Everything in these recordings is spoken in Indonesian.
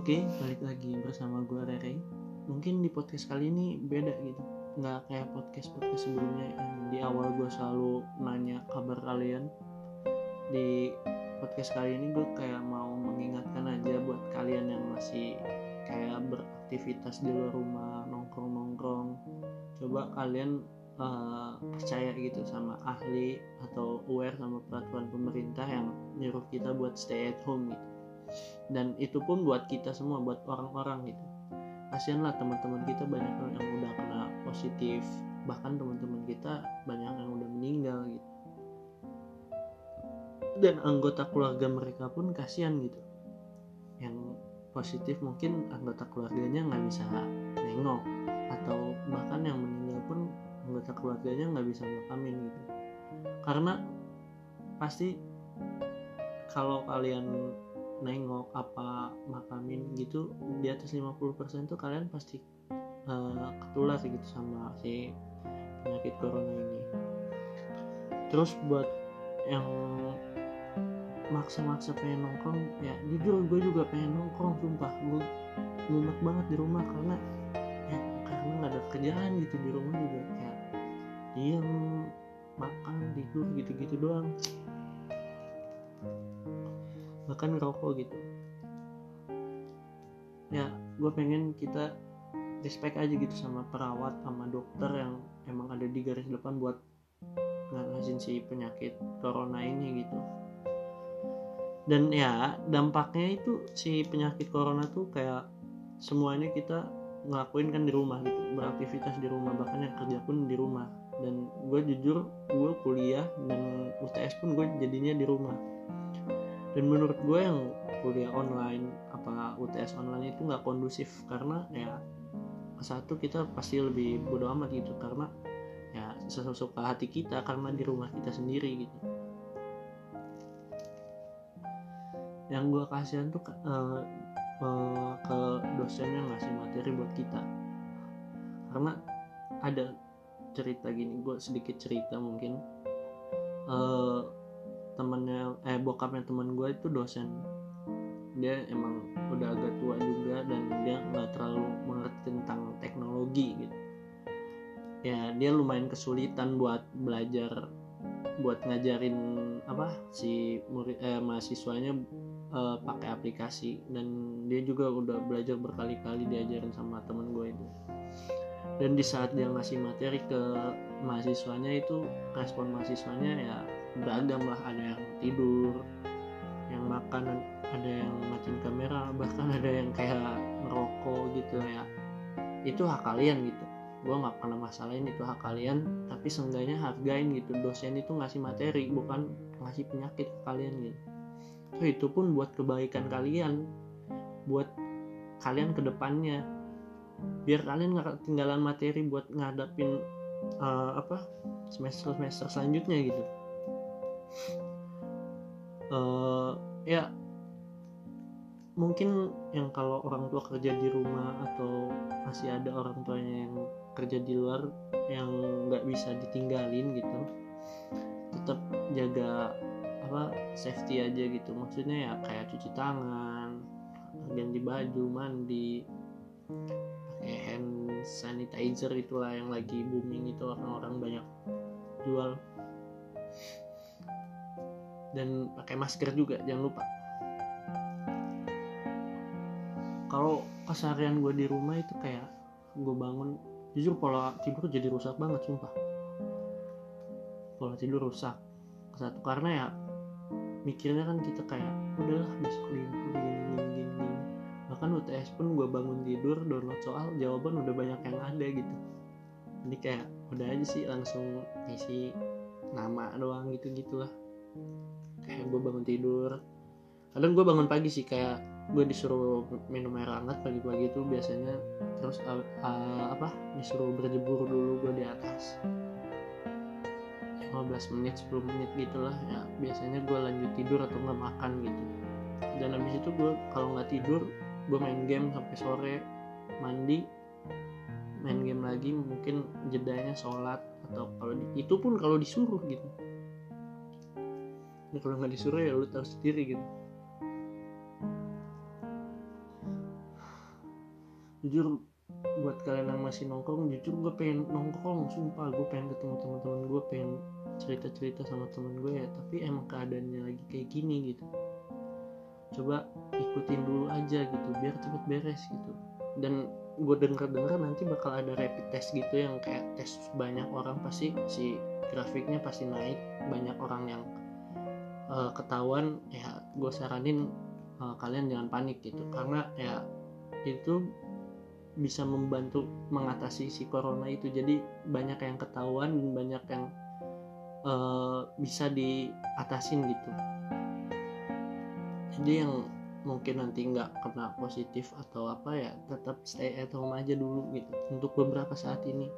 Oke, balik lagi bersama gue Rere. Mungkin di podcast kali ini beda gitu. Nggak kayak podcast-podcast sebelumnya yang di awal gue selalu nanya kabar kalian. Di podcast kali ini gue kayak mau mengingatkan aja buat kalian yang masih kayak beraktivitas di luar rumah, nongkrong-nongkrong. Coba kalian uh, percaya gitu sama ahli atau aware sama peraturan pemerintah yang nyuruh kita buat stay at home gitu dan itu pun buat kita semua buat orang-orang gitu. Kasihan lah teman-teman kita banyak yang udah kena positif. Bahkan teman-teman kita banyak yang udah meninggal gitu. Dan anggota keluarga mereka pun kasihan gitu. Yang positif mungkin anggota keluarganya nggak bisa nengok. Atau bahkan yang meninggal pun anggota keluarganya nggak bisa makamin gitu. Karena pasti kalau kalian nengok apa makamin gitu di atas 50% tuh kalian pasti uh, ketular gitu sama si penyakit corona ini. Terus buat yang maksa-maksa pengen nongkrong ya jujur gue juga pengen nongkrong sumpah. Gue mumet banget di rumah karena ya karena nggak ada kerjaan gitu di rumah juga. Kayak diem makan tidur gitu-gitu doang bahkan ngerokok gitu. Ya gue pengen kita respect aja gitu sama perawat sama dokter yang emang ada di garis depan buat ngatasin si penyakit corona ini gitu. Dan ya dampaknya itu si penyakit corona tuh kayak semuanya kita ngelakuin kan di rumah gitu beraktivitas di rumah bahkan yang kerja pun di rumah. Dan gue jujur gue kuliah dan UTS pun gue jadinya di rumah dan menurut gue yang kuliah online apa UTS online itu nggak kondusif karena ya satu kita pasti lebih bodo amat gitu karena ya sesuka hati kita karena di rumah kita sendiri gitu. Yang gue kasihan tuh uh, uh, ke dosen yang ngasih materi buat kita. Karena ada cerita gini gue sedikit cerita mungkin. Uh, temennya eh bokapnya teman gue itu dosen. Dia emang udah agak tua juga dan dia nggak terlalu mengerti tentang teknologi gitu. Ya dia lumayan kesulitan buat belajar buat ngajarin apa si murid eh, mahasiswanya eh, pakai aplikasi. Dan dia juga udah belajar berkali-kali diajarin sama temen gue itu dan di saat dia ngasih materi ke mahasiswanya itu respon mahasiswanya ya beragam lah. Ada yang tidur yang makan ada yang matiin kamera bahkan ada yang kayak ngerokok gitu ya. Itu hak kalian gitu. Gue nggak pernah masalahin itu hak kalian tapi seenggaknya hargain gitu. Dosen itu ngasih materi bukan ngasih penyakit ke kalian gitu. Itu pun buat kebaikan kalian. Buat kalian ke depannya biar kalian nggak ketinggalan materi buat ngadapin uh, apa semester semester selanjutnya gitu. Uh, ya mungkin yang kalau orang tua kerja di rumah atau masih ada orang tuanya yang kerja di luar yang nggak bisa ditinggalin gitu tetap jaga apa safety aja gitu. Maksudnya ya kayak cuci tangan ganti baju mandi hand sanitizer itulah yang lagi booming itu orang-orang banyak jual. Dan pakai masker juga jangan lupa. Kalau keseharian gue di rumah itu kayak gue bangun jujur pola tidur jadi rusak banget sumpah. Pola tidur rusak. Satu karena ya mikirnya kan kita kayak udahlah besok gini gini gini gini bahkan UTS pun gue bangun tidur download soal jawaban udah banyak yang ada gitu. Jadi kayak udah aja sih langsung ngisi nama doang gitu gitulah kayak gue bangun tidur. Kadang gue bangun pagi sih kayak gue disuruh minum air hangat pagi-pagi itu biasanya. Terus uh, uh, apa disuruh berjemur dulu gue di atas. 15 menit 10 menit gitulah ya biasanya gue lanjut tidur atau nggak makan gitu. Dan habis itu gue kalau nggak tidur gue main game sampai sore mandi main game lagi mungkin jedanya sholat atau kalau itu pun kalau disuruh gitu. Ya kalau nggak disuruh ya lu tahu sendiri gitu. Jujur buat kalian yang masih nongkrong jujur gue pengen nongkrong sumpah. Gue pengen ketemu teman-teman gue pengen cerita-cerita sama temen gue ya. Tapi emang keadaannya lagi kayak gini gitu coba ikutin dulu aja gitu biar cepet beres gitu. Dan gue denger-denger nanti bakal ada rapid test gitu yang kayak tes banyak orang pasti si grafiknya pasti naik banyak orang yang uh, ketahuan ya gue saranin uh, kalian jangan panik gitu. Karena ya itu bisa membantu mengatasi si corona itu. Jadi banyak yang ketahuan dan banyak yang uh, bisa diatasin gitu jadi yang mungkin nanti nggak kena positif atau apa ya tetap stay at home aja dulu gitu. Untuk beberapa saat ini.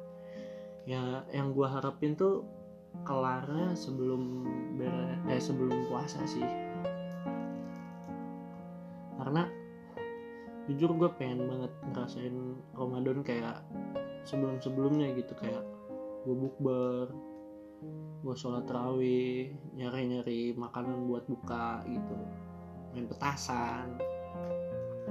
Ya yang gue harapin tuh kelarnya sebelum bere eh sebelum puasa sih. Karena jujur gue pengen banget ngerasain Ramadan kayak sebelum sebelumnya gitu. Kayak gue bukber gue sholat terawih nyari nyari makanan buat buka gitu main petasan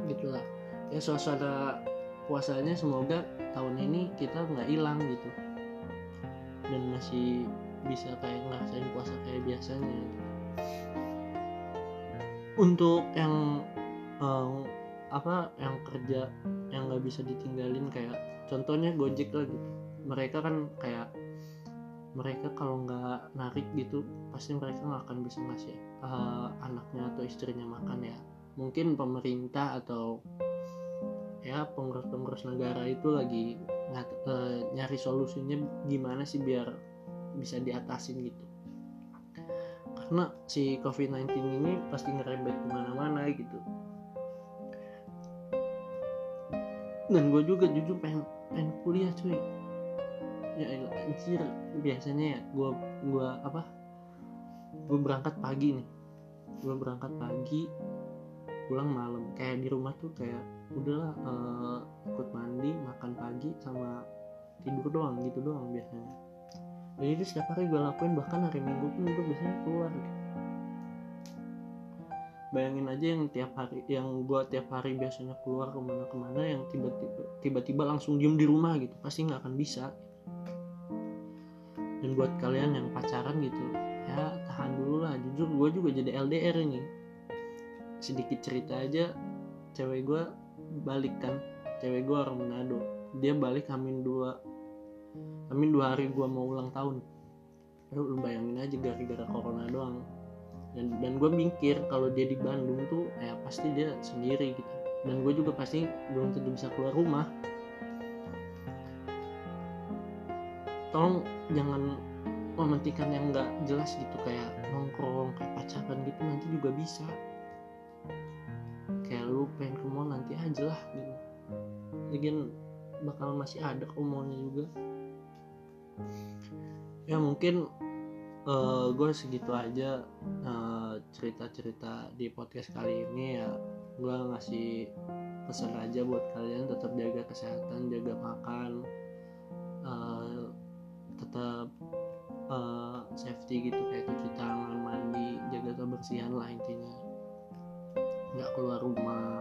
gitulah ya suasana puasanya semoga tahun ini kita nggak hilang gitu. Dan masih bisa kayak ngerasain puasa kayak biasanya untuk yang um, apa yang kerja yang nggak bisa ditinggalin kayak contohnya gojek lah gitu. Mereka kan kayak mereka kalau nggak narik gitu pasti mereka nggak akan bisa ngasih uh, anaknya atau istrinya makan ya. Mungkin pemerintah atau ya pengurus-pengurus negara itu lagi uh, nyari solusinya gimana sih biar bisa diatasin gitu. Karena si COVID-19 ini pasti ngerebet ke mana-mana gitu. Dan gue juga jujur pengen pengen kuliah cuy ya anjir. Biasanya ya gue gua apa? Gue berangkat pagi nih. Gue berangkat pagi pulang malam. Kayak di rumah tuh kayak udahlah uh, ikut mandi makan pagi sama tidur doang gitu doang biasanya. Jadi itu setiap hari gue lakuin bahkan hari minggu pun gue biasanya keluar gitu. bayangin aja yang tiap hari yang gue tiap hari biasanya keluar ke mana-kemana yang tiba-tiba tiba-tiba langsung diem di rumah gitu. Pasti nggak akan bisa dan buat kalian yang pacaran gitu ya tahan dulu lah. Jujur gue juga jadi LDR ini. Sedikit cerita aja cewek gue balik kan. Cewek gue orang Manado. Dia balik amin dua amin dua hari gue mau ulang tahun. Lu, lu bayangin aja gara-gara corona doang. Dan dan gue mikir kalau dia di Bandung tuh ya pasti dia sendiri gitu. Dan gue juga pasti belum tentu bisa keluar rumah tolong jangan mementingkan yang nggak jelas gitu kayak nongkrong kayak pacaran gitu nanti juga bisa. Kayak lu pengen ke mall nanti aja lah gitu. Lagian bakal masih ada mallnya juga. Ya mungkin uh, eh, gue segitu aja uh, cerita-cerita di podcast kali ini ya. Gue ngasih pesan aja buat kalian tetap jaga kesehatan jaga makan uh, tetap uh, safety gitu kayak cuci tangan mandi jaga kebersihan lah intinya. Nggak keluar rumah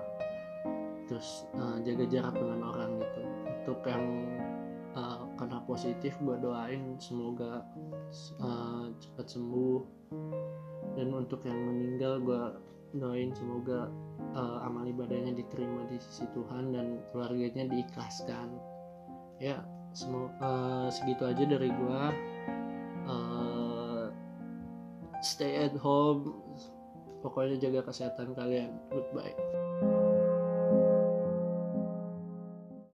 terus uh, jaga jarak dengan orang gitu. Untuk yang uh, kena positif gue doain semoga uh, cepat sembuh. Dan untuk yang meninggal gue doain semoga uh, amal ibadahnya diterima di sisi Tuhan dan keluarganya diikhlaskan. Ya semoga uh, segitu aja dari gua. Uh, stay at home. Pokoknya jaga kesehatan kalian. Goodbye